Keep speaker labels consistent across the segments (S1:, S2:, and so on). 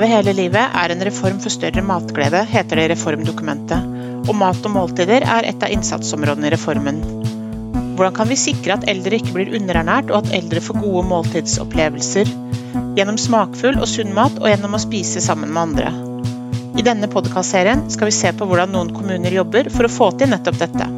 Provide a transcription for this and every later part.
S1: Leve hele livet er en reform for større matglede, heter det i reformdokumentet. Og mat og måltider er et av innsatsområdene i reformen. Hvordan kan vi sikre at eldre ikke blir underernært, og at eldre får gode måltidsopplevelser? Gjennom smakfull og sunn mat, og gjennom å spise sammen med andre. I denne podkastserien skal vi se på hvordan noen kommuner jobber for å få til nettopp dette.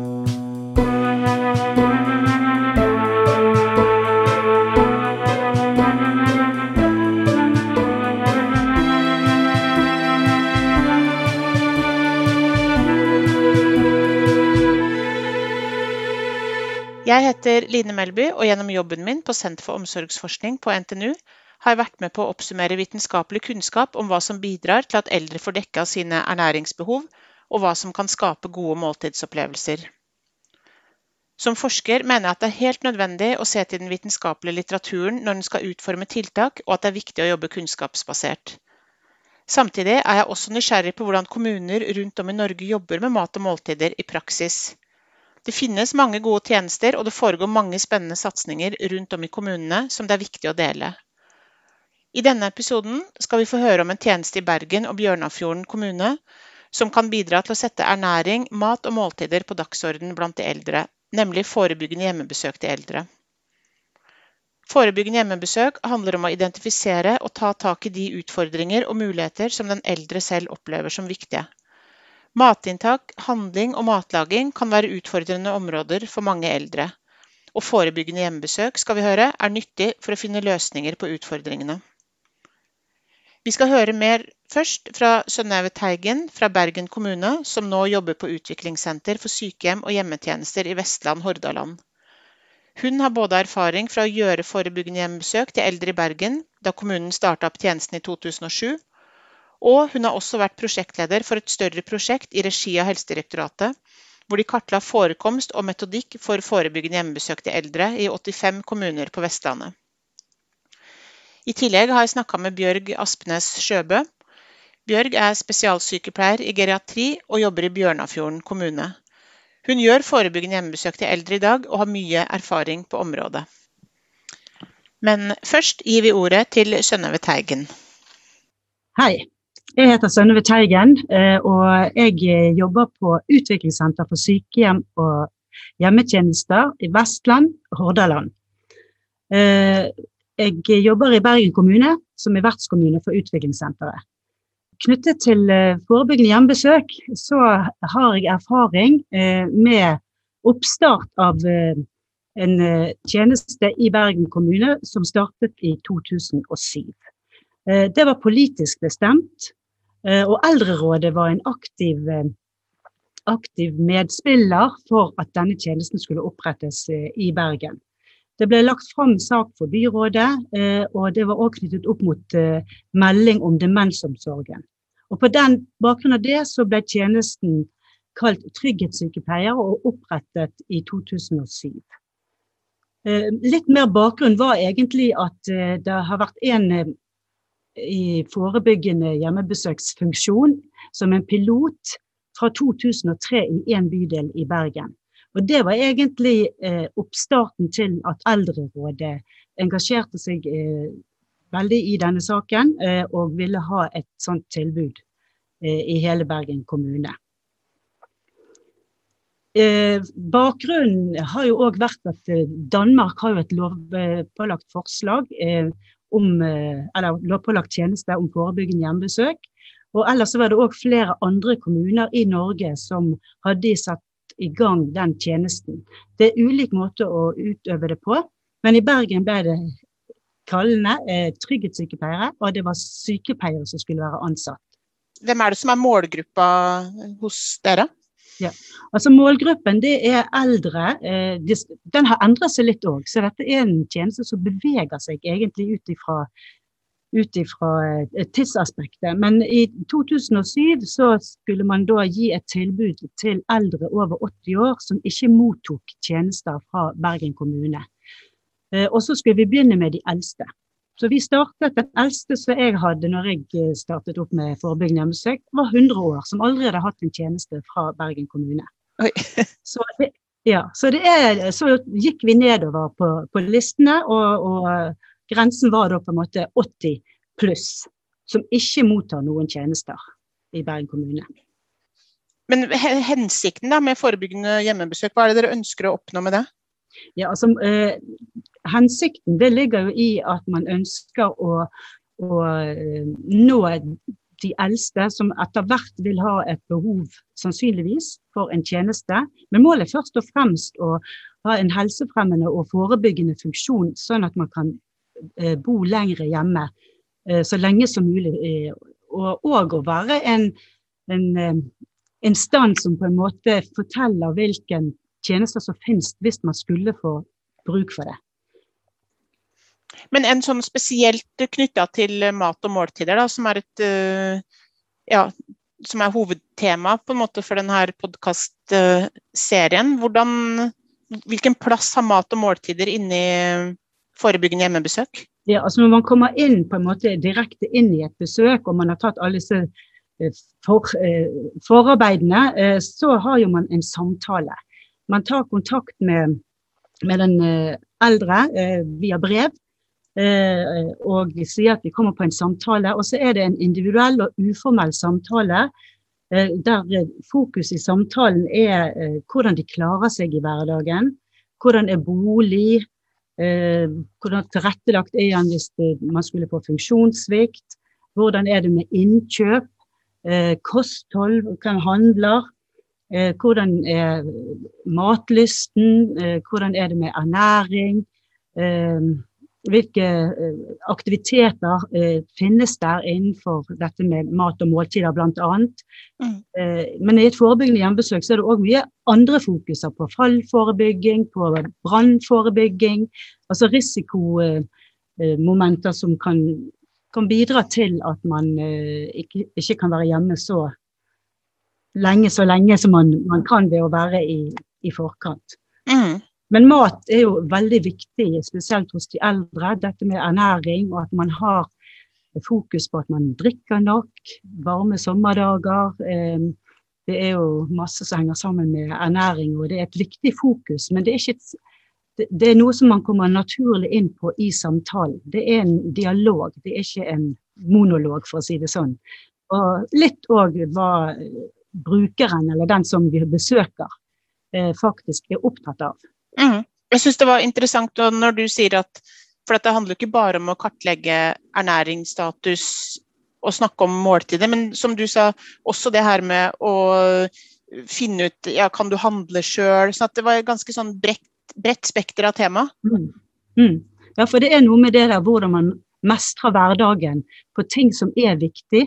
S1: Jeg heter Line Melby, og gjennom jobben min på Senter for omsorgsforskning på NTNU har jeg vært med på å oppsummere vitenskapelig kunnskap om hva som bidrar til at eldre får dekka sine ernæringsbehov, og hva som kan skape gode måltidsopplevelser. Som forsker mener jeg at det er helt nødvendig å se til den vitenskapelige litteraturen når den skal utforme tiltak, og at det er viktig å jobbe kunnskapsbasert. Samtidig er jeg også nysgjerrig på hvordan kommuner rundt om i Norge jobber med mat og måltider i praksis. Det finnes mange gode tjenester, og det foregår mange spennende satsinger rundt om i kommunene som det er viktig å dele. I denne episoden skal vi få høre om en tjeneste i Bergen og Bjørnafjorden kommune som kan bidra til å sette ernæring, mat og måltider på dagsorden blant de eldre, nemlig forebyggende hjemmebesøk til eldre. Forebyggende hjemmebesøk handler om å identifisere og ta tak i de utfordringer og muligheter som den eldre selv opplever som viktige. Matinntak, handling og matlaging kan være utfordrende områder for mange eldre. Og forebyggende hjemmebesøk skal vi høre, er nyttig for å finne løsninger på utfordringene. Vi skal høre mer først fra Synnøve Teigen fra Bergen kommune, som nå jobber på utviklingssenter for sykehjem og hjemmetjenester i Vestland Hordaland. Hun har både erfaring fra å gjøre forebyggende hjemmebesøk til eldre i Bergen, da kommunen starta opp tjenesten i 2007, og hun har også vært prosjektleder for et større prosjekt i regi av Helsedirektoratet, hvor de kartla forekomst og metodikk for forebyggende hjemmebesøk til eldre i 85 kommuner på Vestlandet. I tillegg har jeg snakka med Bjørg Aspenes Sjøbø. Bjørg er spesialsykepleier i geriatri og jobber i Bjørnafjorden kommune. Hun gjør forebyggende hjemmebesøk til eldre i dag og har mye erfaring på området. Men først gir vi ordet til Synnøve Teigen.
S2: Hei. Jeg heter Sønneve Teigen, eh, og jeg eh, jobber på Utviklingssenter for sykehjem og hjemmetjenester i Vestland, Hordaland. Eh, jeg jobber i Bergen kommune, som er vertskommune for Utviklingssenteret. Knyttet til forebyggende hjemmebesøk, så har jeg erfaring med oppstart av en tjeneste i Bergen kommune som startet i 2007. Det var politisk bestemt, og Eldrerådet var en aktiv, eh, aktiv medspiller for at denne tjenesten skulle opprettes eh, i Bergen. Det ble lagt fram sak for byrådet, og det var også knyttet opp mot melding om demensomsorgen. Og På den bakgrunn av det så ble tjenesten kalt trygghetssykepleier og opprettet i 2007. Litt mer bakgrunn var egentlig at det har vært en i forebyggende hjemmebesøksfunksjon som en pilot fra 2003 i én bydel i Bergen. Og Det var egentlig eh, oppstarten til at Eldrerådet engasjerte seg eh, veldig i denne saken eh, og ville ha et sånt tilbud eh, i hele Bergen kommune. Eh, bakgrunnen har jo òg vært at eh, Danmark har jo et lovpålagt forslag om, eh, eller lovpålagt tjeneste om forebyggende hjemmebesøk. Og ellers var det òg flere andre kommuner i Norge som hadde satt i gang den tjenesten. Det er ulik måte å utøve det på, men i Bergen ble det kallende eh, trygghetssykepleiere, og det var sykepleiere som skulle være ansatt.
S1: Hvem er det som er målgruppa hos dere?
S2: Ja. Altså Målgruppen det er eldre. Eh, den har endret seg litt òg. Så dette er en tjeneste som beveger seg egentlig ut ifra, eh, tidsaspektet. Men i 2007 så skulle man da gi et tilbud til eldre over 80 år som ikke mottok tjenester fra Bergen kommune. Eh, og så skulle vi begynne med de eldste. Så vi startet Den eldste som jeg hadde når jeg eh, startet opp med forebyggende hjemmesøk, var 100 år, som aldri hadde hatt en tjeneste fra Bergen kommune. så, det, ja, så, det er, så, gikk vi nedover på, på listene, og, og, grensen var da på en måte 80 pluss. som ikke mottar noen tjenester i Bergen kommune.
S1: Men hensikten da med forebyggende hjemmebesøk, hva er det dere ønsker å oppnå med det?
S2: Ja, altså, eh, hensikten det ligger jo i at man ønsker å, å eh, nå de eldste, som etter hvert vil ha et behov sannsynligvis for en tjeneste. Men målet er først og fremst å ha en helsefremmende og forebyggende funksjon, sånn at man kan eh, bo lengre hjemme eh, så lenge som mulig. Og, og å være en, en instans som på en måte forteller hvilken tjenester som finnes hvis man skulle få bruk for det.
S1: Men en sånn spesielt knytta til mat og måltider, da, som er et uh, ja, som er hovedtema på en måte for denne podkastserien. Hvilken plass har mat og måltider inni forebyggende hjemmebesøk?
S2: Ja, altså Når man kommer inn på en måte direkte inn i et besøk, og man har tatt alle disse eh, for, eh, forarbeidene, så har jo man en samtale. Man tar kontakt med, med den eh, eldre eh, via brev. Eh, og sier at vi kommer på en samtale. Og så er det en individuell og uformell samtale. Der fokus i samtalen er hvordan de klarer seg i hverdagen. Hvordan er bolig? Hvordan tilrettelagt er han hvis man skulle få funksjonssvikt? Hvordan er det med innkjøp? Kosthold, hvem handler? Eh, hvordan er matlysten? Eh, hvordan er det med ernæring? Eh, hvilke aktiviteter finnes der innenfor dette med mat og måltider, bl.a. Mm. Men i et forebyggende hjemmebesøk så er det òg mye andre fokuser på fallforebygging, på brannforebygging. Altså risikomomenter som kan, kan, bidra til at man ikke, ikke kan være hjemme så lenge så lenge som man, man kan ved å være i, i forkant. Mm. Men mat er jo veldig viktig, spesielt hos de eldre. Dette med ernæring og at man har fokus på at man drikker nok. Varme sommerdager. Eh, det er jo masse som henger sammen med ernæring, og det er et viktig fokus. Men det er, et, det er noe som man kommer naturlig inn på i samtalen. Det er en dialog, det er ikke en monolog, for å si det sånn. Og litt òg hva brukeren eller den som vi besøker, eh, faktisk er opptatt av.
S1: Mm. Jeg syns det var interessant når du sier at For det handler ikke bare om å kartlegge ernæringsstatus og snakke om måltider, men som du sa, også det her med å finne ut ja, kan du handle sjøl. Så det var et ganske sånn bredt, bredt spekter av tema. Mm.
S2: Mm. Ja, for det er noe med det der hvordan man mestrer hverdagen på ting som er viktig,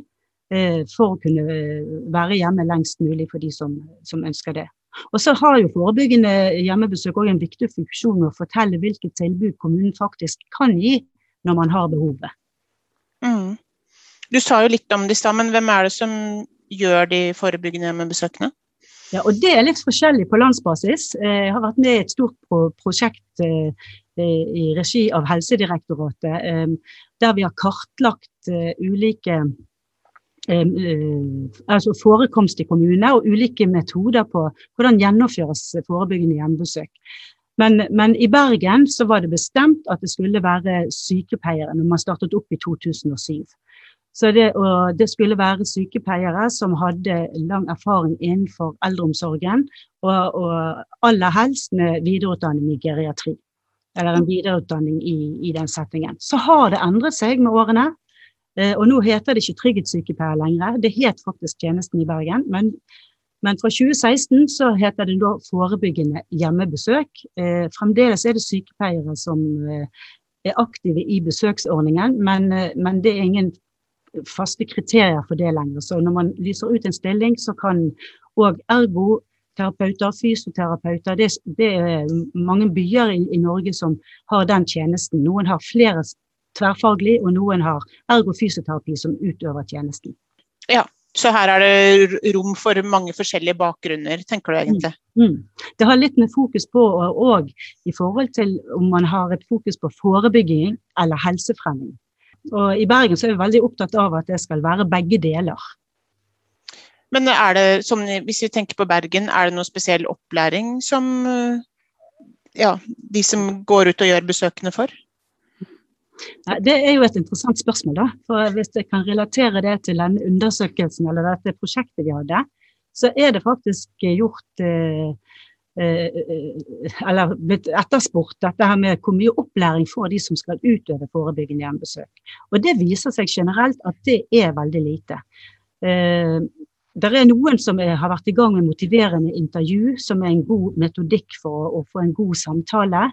S2: Eh, for å kunne eh, være hjemme lengst mulig for de som, som ønsker det. Og så har jo forebyggende hjemmebesøk også en viktig funksjon med å fortelle hvilket tilbud kommunen faktisk kan gi når man har behovet.
S1: Mm. Du sa jo litt om det i stad, men hvem er det som gjør de forebyggende hjemmebesøkene?
S2: Ja, og Det er litt forskjellig på landsbasis. Eh, jeg har vært med i et stort prosjekt i regi av Helsedirektoratet, der vi har kartlagt ulike Eh, altså forekomst i kommuner og ulike metoder på hvordan gjennomføres forebyggende hjemmebesøk. Men, men, i Bergen så var det bestemt at det skulle være sykepleiere når man startet opp i 2007. Så det, det, skulle være sykepleiere som hadde lang erfaring innenfor eldreomsorgen, og, og aller helst med videreutdanning i geriatri. Eller en videreutdanning i, i den settingen. Så har det endret seg med årene. Eh, og nå heter det ikke trygghetssykepleier lenger, det het faktisk tjenesten i Bergen. Men, men fra 2016 så heter det da forebyggende hjemmebesøk. Eh, fremdeles er det sykepleiere som eh, er aktive i besøksordningen, men, men det er ingen faste kriterier for det lenger. Så når man lyser ut en stilling, så kan òg ergoterapeuter, fysioterapeuter det, det, er mange byer i, i, Norge som har den tjenesten. Noen har flere tverrfaglig, og noen har ergofysioterapi som utøver tjenesten.
S1: Ja, så her er det rom for mange forskjellige bakgrunner, tenker du egentlig? Mm.
S2: mm. Det har litt med fokus på og i forhold til om man har et fokus på forebygging eller helsefremming. Og I Bergen så er vi veldig opptatt av at det skal være begge deler.
S1: Men er det, som, hvis vi tenker på Bergen, er det noe spesiell opplæring som ja, de som går ut og gjør besøkene for?
S2: Det er jo et interessant spørsmål. da, for Hvis jeg kan relatere det til den undersøkelsen eller dette prosjektet vi hadde, så er det faktisk gjort eh, eh, eller blitt etterspurt dette her med hvor mye opplæring får de som skal utøve forebyggende hjemmebesøk. Og det viser seg generelt at det er veldig lite. Eh, det er noen som er, har vært i gang med motiverende intervju, som er en god metodikk for å, å få en god samtale.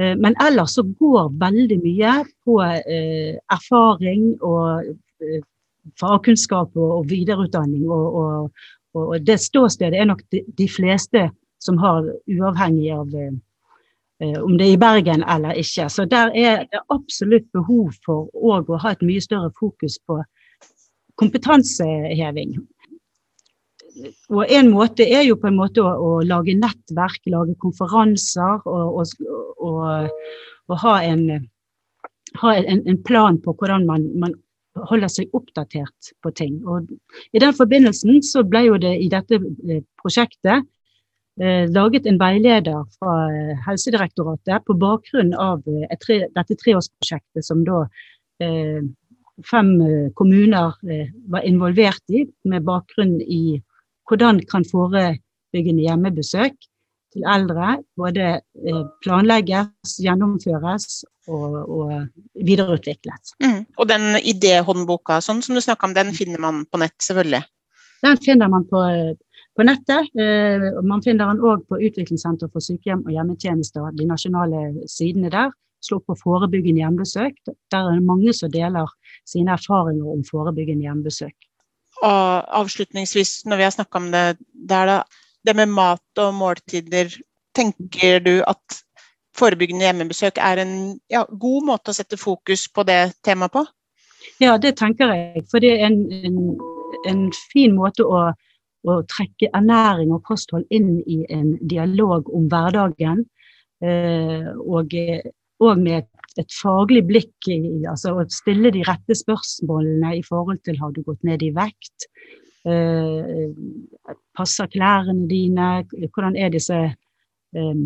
S2: Eh, men ellers så går veldig mye på eh, erfaring og eh, fagkunnskap og, videreutdanning. Og, og, og, det ståstedet er nok de, fleste som har, uavhengig av om det er i Bergen eller ikke. Så der er det absolutt behov for å ha et mye større fokus på kompetanseheving og en måte er jo på en måte å, å lage nettverk, lage konferanser og, og, og, å ha, en, ha en, en, plan på hvordan man, man, holder seg oppdatert på ting. Og I den forbindelsen så ble jo det i dette eh, prosjektet eh, laget en veileder fra eh, Helsedirektoratet på bakgrunn av eh, tre, dette treårsprosjektet som da eh, fem kommuner var involvert i, med bakgrunn i hvordan kan forebyggende hjemmebesøk til eldre både eh, planlegges, gjennomføres og, og videreutvikles.
S1: Mm. Og den idéhåndboka sånn som du snakka om, den finner man på nett, selvfølgelig?
S2: Den finner man på, på nettet. Eh, man finner den òg på Utviklingssenter for sykehjem og hjemmetjenester, de nasjonale sidene der. Slå på forebyggende hjemmebesøk. Der er det mange som deler sine erfaringer om forebyggende hjemmebesøk.
S1: Og avslutningsvis, når vi har snakka om det der, da. Det med mat og måltider. Tenker du at forebyggende hjemmebesøk er en ja, god måte å sette fokus på det temaet på?
S2: Ja, det tenker jeg. For det er en, en, en fin måte å, å, trekke ernæring og kosthold inn i en dialog om hverdagen. Eh, og, og med et et faglig blikk i altså å stille de rette spørsmålene i forhold til har du gått ned i vekt, passer klærne dine, hvordan er disse eh,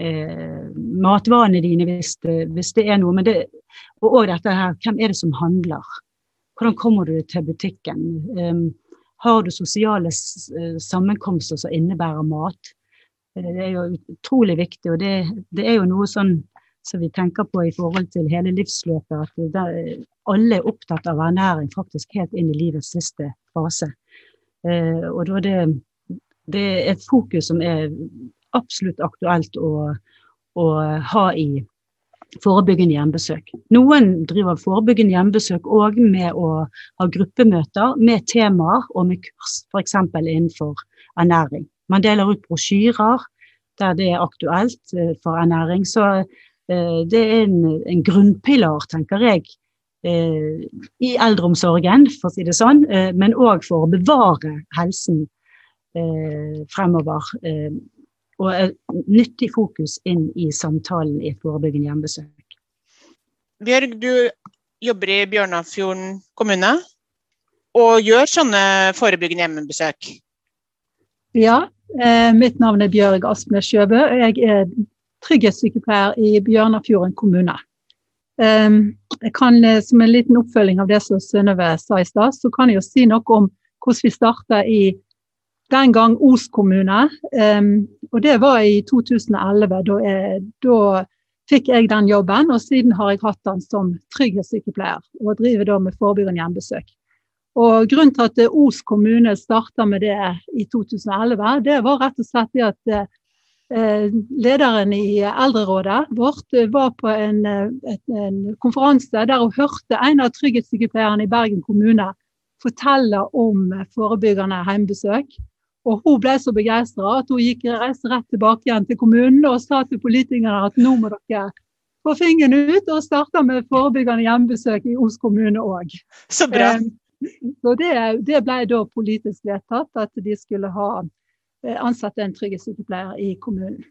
S2: eh, matvanene dine hvis det, hvis det, er noe. Men det, og dette her, hvem er det som handler? Hvordan kommer du til butikken? Har du sosiale sammenkomster som innebærer mat? Eh, det er jo utrolig viktig, og det, det er jo noe sånn som vi tenker på i forhold til hele livsløpet. At alle er opptatt av ernæring faktisk helt inn i livets siste fase. Eh, og da det, det er et fokus som er absolutt aktuelt å, å ha i forebyggende hjemmebesøk. Noen driver forebyggende hjemmebesøk òg med å ha gruppemøter med temaer og med kurs, f.eks. innenfor ernæring. Man deler ut brosjyrer der det er aktuelt eh, for ernæring. Så det er en, en grunnpilar, tenker jeg, eh, i eldreomsorgen, for å si det sånn, eh, men òg for å bevare helsen fremover. Og et nyttig fokus inn i samtalen i et forebyggende hjemmebesøk.
S1: Bjørg, du jobber i Bjørnafjorden kommune og gjør sånne forebyggende hjemmebesøk?
S3: Ja, eh, mitt navn er Bjørg Aspnes Sjøbø. Jeg er trygghetssykepleier i Bjørnafjorden kommune. Ehm, jeg kan, eh, som en liten oppfølging av det som Synnøve sa i stad, så kan jeg jo si noe om hvordan vi starta i den gang Os kommune. Ehm, og det var i 2011. Da, jeg, da fikk jeg den jobben, og siden har jeg hatt den som trygghetssykepleier. Og driver da med forebyggende hjemmebesøk. Og Grunnen til at Os kommune starta med det i 2011, det var rett og slett det at eh, lederen i eldrerådet vårt eh, var på en, eh, en konferanse der hun hørte en av trygghetssykepleierne i Bergen kommune fortelle om forebyggende hjemmebesøk. Og hun ble så begeistra at hun gikk reiste rett tilbake igjen til kommunen og sa til politikerne at nå må dere få fingeren ut og starte med forebyggende hjemmebesøk i Os kommune òg.
S1: Så bra.
S3: Så det, det, ble da politisk vedtatt at de skulle ha Eh, ansatte en trygghetssykepleier i kommunen.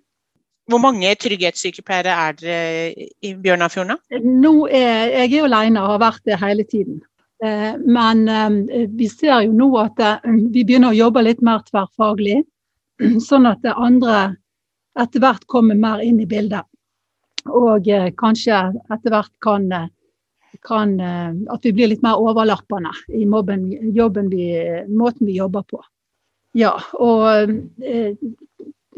S1: Hvor mange trygghetssykepleiere er dere i Bjørnafjorden?
S3: Nå er, jeg er alene og har vært det hele tiden. Eh, men eh, vi ser jo nå at vi begynner å jobbe litt mer tverrfaglig. Sånn at det andre etter hvert kommer mer inn i bildet. og eh, kanskje etter hvert kan, kan, At vi blir litt mer overlappende i mobben, vi, måten vi jobber på. Ja, og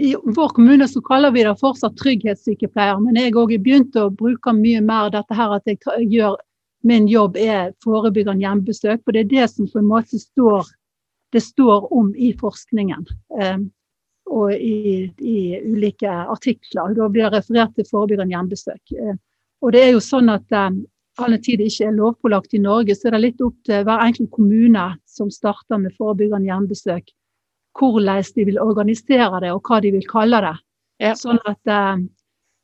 S3: i vår kommune så kaller vi det fortsatt trygghetssykepleier, men jeg har begynt å bruke mye mer dette her at jeg gjør min jobb er forebyggende hjemmebesøk. For det er det som på en måte står, det står om i forskningen. Eh, og i, i, ulike artikler. Da blir det referert til forebyggende hjemmebesøk. Eh, og det er jo sånn at eh, all den tid det ikke er lovpålagt i Norge, så er det litt opp til hver enkelt kommune som starter med forebyggende hjemmebesøk, hvordan de vil organisere det og hva de vil kalle det. Ja. Sånn at eh,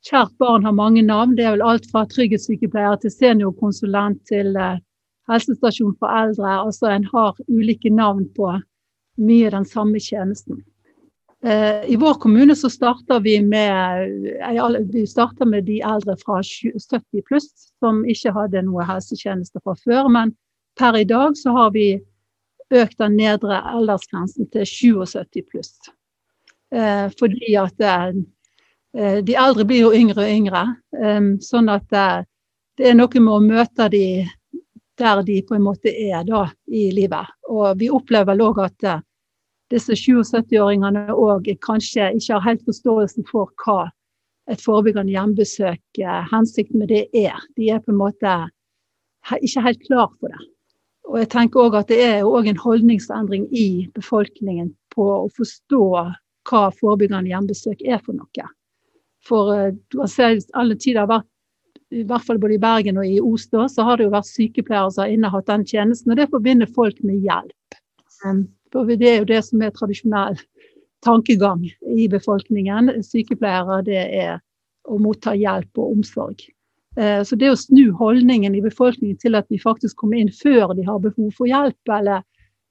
S3: Kjært barn har mange navn. Det er vel alt fra trygghetssykepleier til seniorkonsulent til eh, helsestasjon for eldre. Altså en har ulike navn på mye den samme tjenesten. Eh, I vår kommune så starter vi med, eh, vi starter med de eldre fra 70 pluss som ikke hadde noe helsetjeneste fra før. Men per i dag så har vi økt den nedre aldersgrensen til 77 pluss. Fordi at Eh, de eldre blir jo yngre og yngre. Sånn at eh, det er noe med å møte de der de på en måte er da i livet. Og vi opplever vel òg at eh, disse 77-åringene òg kanskje ikke har helt forståelse for hva et forebyggende hjemmebesøk, hensikten med det er. De er på en måte ikke helt klar for det. Og jeg tenker også at Det er òg en holdningsendring i befolkningen på å forstå hva forebyggende hjemmebesøk er for noe. For eh, du har sett alle tider i hvert fall både i Bergen og i Oslo, så har det jo vært sykepleiere som har innehatt den tjenesten. Og det forbinder folk med hjelp. For det er jo det som er tradisjonell tankegang i befolkningen. Sykepleiere, det er å motta hjelp og omsorg. Eh, så det å snu holdningen i befolkningen til at de faktisk kommer inn før de har behov for hjelp, eller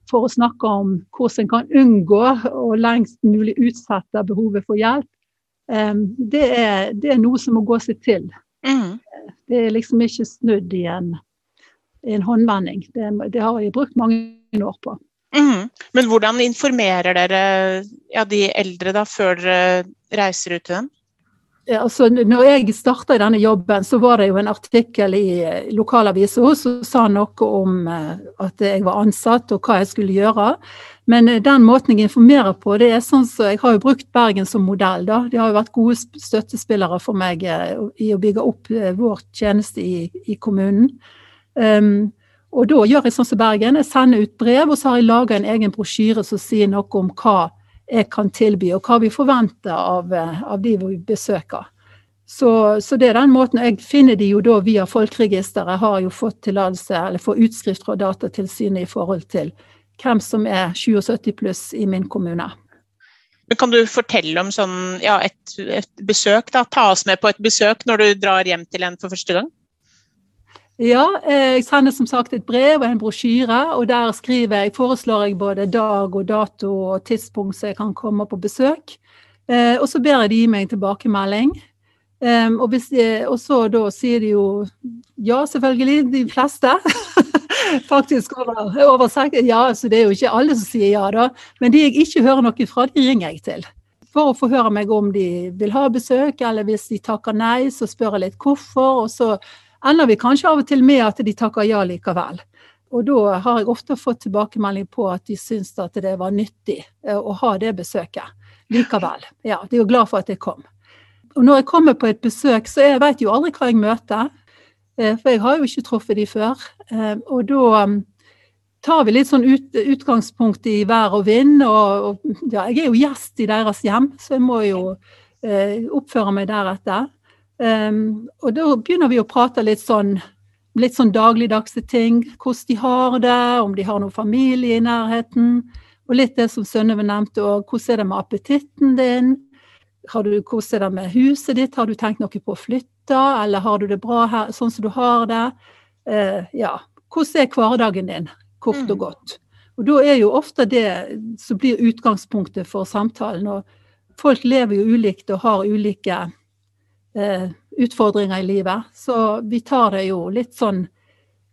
S3: for å snakke om hvordan en kan unngå og lengst mulig utsette behovet for hjelp, det er, det er, noe som må gå seg til. Mm. Det er liksom ikke snudd i en, i en håndvending. Det, det, har jeg brukt mange år på.
S1: Mm. Men hvordan informerer dere ja, de eldre da, før dere reiser ut til dem?
S3: Altså, når jeg starta i denne jobben, så var det jo en artikkel i eh, lokalavisa som sa noe om eh, at jeg var ansatt og hva jeg skulle gjøre. Men eh, den måten jeg informerer på, det er sånn så jeg har jo brukt Bergen som modell. da. De har jo vært gode støttespillere for meg i å bygge opp vår tjeneste i, i kommunen. Um, og da gjør jeg sånn som Bergen. Jeg sender ut brev, og så har jeg laga en egen brosjyre som sier noe om hva kan tilby, og hva vi forventer av, eh, av de vi besøker. Så, så, det er den måten. Jeg finner de jo da via Folkeregisteret. Jeg har jo fått tillatelse, eller får utskrift fra Datatilsynet i forhold til hvem som er 77 pluss i min kommune.
S1: Kan du fortelle om sånn, ja, et, et besøk? da, Ta oss med på et besøk når du drar hjem til en for første gang?
S3: Ja, eh, jeg sender som sagt et brev og en brosjyre, og der skriver jeg, foreslår jeg både dag og dato og tidspunkt så jeg kan komme på besøk. Eh, og så ber jeg de gi meg tilbakemelding. Og, de, og, så da sier de jo ja, selvfølgelig, de fleste. Faktisk over, over Ja, så det er jo ikke alle som sier ja, da. Men de jeg ikke hører noe fra, de ringer jeg til. For å få høre meg om de vil ha besøk, eller hvis de takker nei, så spør jeg litt hvorfor. og så ender vi kanskje av og til med at de takker ja likevel. Og da har jeg ofte fått tilbakemelding på at de syns at det var nyttig eh, å ha det besøket likevel. Ja, de er jo glad for at jeg kom. Og når jeg kommer på et besøk, så jeg vet jo aldri hva jeg møter. Eh, for jeg har jo ikke truffet de før. Eh, og da um, tar vi litt sånn ut, utgangspunkt i vær og vind. Og, og ja, jeg er jo gjest i deres hjem, så jeg må jo oppføre meg deretter. Um, og da begynner vi å prate litt sånn, litt sånn dagligdagse ting. Hvordan de har det, om de har noen familie i nærheten. Og litt det som Sønneve nevnte òg, hvordan er det med appetitten din? Du, hvordan er det med huset ditt, har du tenkt noe på å flytte, eller har du det bra her, sånn som du har det? Uh, ja, hvordan er hverdagen din, kort og mm. godt? Og da er jo ofte det som blir utgangspunktet for samtalen. Og folk lever jo ulikt og har ulike eh, utfordringer i livet. Så vi tar det jo litt sånn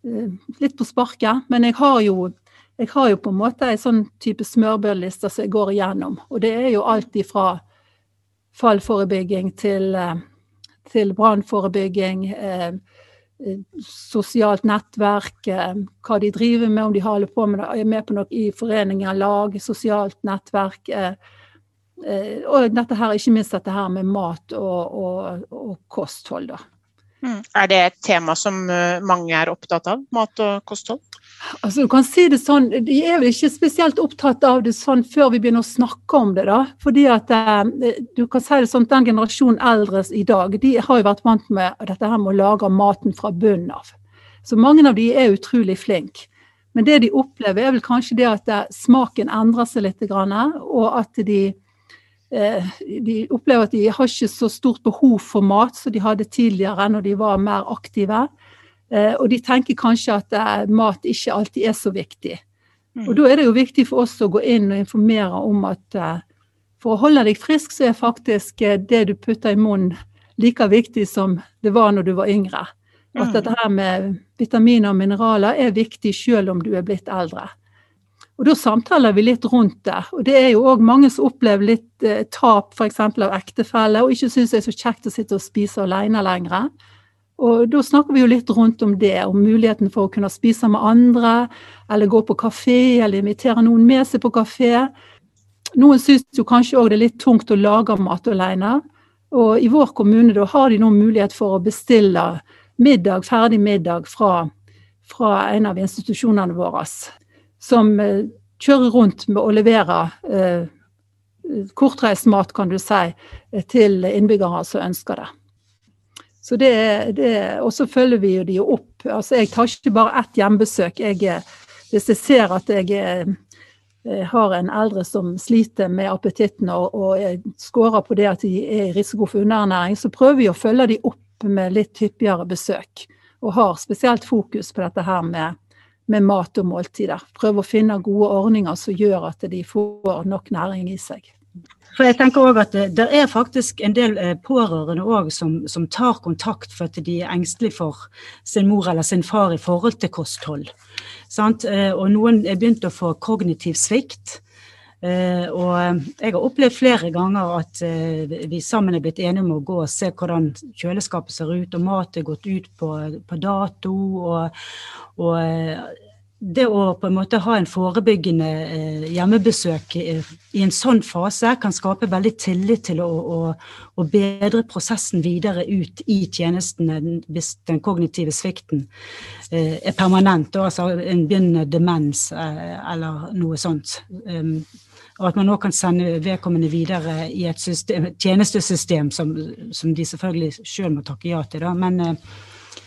S3: eh, litt på sparket. Men jeg har jo jeg har jo på en måte en sånn type smørbrødliste som jeg går igjennom. Og det er jo alt ifra fallforebygging til, eh, til brannforebygging, sosialt nettverk, hva de driver med, om de holder på med er med på noe i foreninger, lag, sosialt nettverk. Og dette her, ikke minst dette her med mat og, og, og kosthold. da.
S1: Mm. Er det et tema som mange er opptatt av, mat og kosthold?
S3: Altså, du kan si det sånn, De er vel ikke spesielt opptatt av det sånn før vi begynner å snakke om det. da, fordi at eh, du kan si det sånn, Den generasjonen eldre i dag de har jo vært vant med dette her med å lage maten fra bunnen av. Så mange av de er utrolig flinke. Men det de opplever, er vel kanskje det at eh, smaken endrer seg litt. Og at de, eh, de opplever at de har ikke så stort behov for mat som de hadde tidligere, når de var mer aktive. Eh, og de tenker kanskje at eh, mat ikke alltid er så viktig. Og mm. Da er det jo viktig for oss å gå inn og informere om at eh, for å holde deg frisk, så er faktisk det du putter i munnen like viktig som det var når du var yngre. At dette her med vitaminer og mineraler er viktig selv om du er blitt eldre. Og Da samtaler vi litt rundt det. Og det er jo òg mange som opplever litt eh, tap f.eks. av ektefelle, og ikke syns det er så kjekt å sitte og spise alene lenger. Og da snakker vi jo litt rundt om det, om muligheten for å kunne spise med andre, eller gå på kafé, eller invitere noen med seg på kafé. Noen syns jo kanskje òg det er litt tungt å lage mat alene. Og i vår kommune da har de nå mulighet for å bestille middag, ferdig middag fra, fra en av institusjonene våre, som eh, kjører rundt med å levere eh, kortreist mat, kan du si, til innbyggere som ønsker det. Så det, det, og så følger vi jo de opp. Altså, jeg tar ikke bare ett hjemmebesøk. Jeg, hvis jeg ser at jeg, jeg, eh, har en eldre som sliter med appetitten og, og scorer på det at de er i risiko for underernæring, så prøver vi å følge de opp med litt hyppigere besøk. Og har spesielt fokus på dette her med, med mat og måltider. Prøve å finne gode ordninger som gjør at de får nok næring i seg.
S2: For jeg tenker også at det, det er faktisk en del eh, pårørende også som, som, tar kontakt for at de er engstelige for sin mor eller sin far i forhold til kosthold. Sant? Eh, og noen er begynt å få kognitiv svikt. Eh, og jeg har opplevd flere ganger at vi sammen er blitt enige om å gå og se hvordan kjøleskapet ser ut, og mat er gått ut på, på dato. og, og det å på en måte ha en forebyggende eh, hjemmebesøk i en sånn fase kan skape veldig tillit til å, å, å, bedre prosessen videre ut i tjenestene hvis den kognitive svikten eh, er permanent, altså en begynnende demens eh, eller noe sånt. Og at man nå kan sende vedkommende videre i et system, tjenestesystem som, som, de selvfølgelig sjøl må takke ja til. Da. Men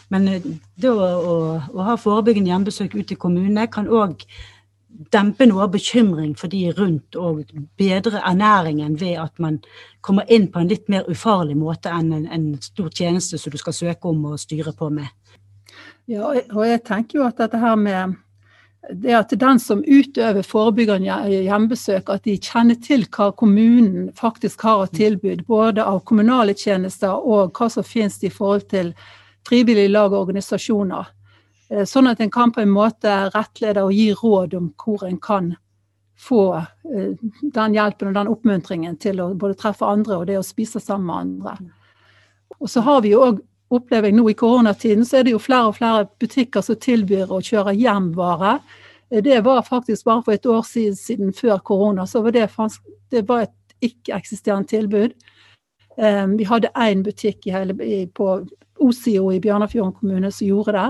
S2: men eh, det å, å, å ha forebyggende hjemmebesøk ute i kommunene kan òg dempe noe av bekymring for de rundt, og bedre ernæringen ved at man kommer inn på en litt mer ufarlig måte enn en, en stor tjeneste som du skal søke om og styre på med.
S3: Ja, og jeg tenker jo at dette her med det at den som utøver forebyggende hjemmebesøk, at de kjenner til hva kommunen faktisk har av tilbud, både av kommunale tjenester og hva som finnes i forhold til frivillige lag og organisasjoner. Eh, sånn at en kan på en måte rettlede og gi råd om hvor en kan få eh, den hjelpen og den oppmuntringen til å både treffe andre og det å spise sammen med andre. Og så har vi jo òg, opplever jeg nå i koronatiden, så er det jo flere og flere butikker som tilbyr å kjøre hjem vare. Eh, det var faktisk bare for et år siden, siden før korona, så var det, det var et ikke-eksisterende tilbud. Vi hadde én butikk i hele, på Osio i Bjørnafjorden kommune som gjorde det.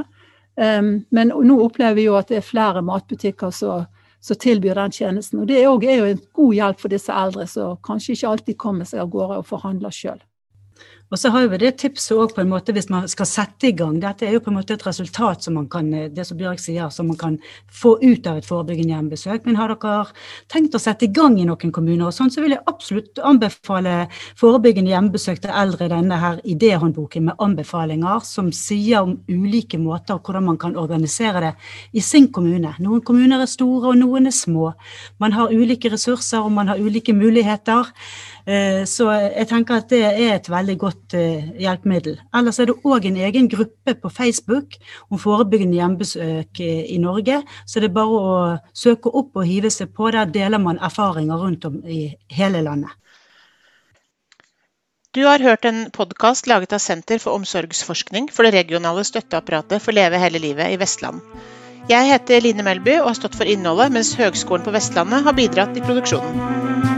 S3: Um, men nå opplever vi jo at det er flere matbutikker som, tilbyr den tjenesten. Og det er, er jo en god hjelp for disse eldre som kanskje ikke alltid kommer seg av gårde og forhandler sjøl.
S2: Og så har vi det tipset òg på en måte hvis man skal sette i gang. Dette er jo på en måte et resultat som man kan det som Bjørk sier, som man kan få ut av et forebyggende hjemmebesøk. Men har dere tenkt å sette i gang i noen kommuner, og sånn, så vil jeg absolutt anbefale forebyggende hjemmebesøk til eldre denne her idéhåndboken med anbefalinger som sier om ulike måter hvordan man kan organisere det i sin kommune. Noen kommuner er store, og noen er små. Man har ulike ressurser, og man har ulike muligheter. Eh, så jeg tenker at det er et veldig godt eh, hjelpemiddel. Ellers er det òg en egen gruppe på Facebook om forebyggende hjemmebesøk i Norge. Så det er bare å søke opp og hive seg på. Der deler man erfaringer rundt om i hele landet.
S1: Du har hørt en podkast laget av Senter for omsorgsforskning for det regionale støtteapparatet for Leve hele livet i Vestland. Jeg heter Line Melby og har stått for innholdet, mens Høgskolen på Vestlandet har bidratt i produksjonen.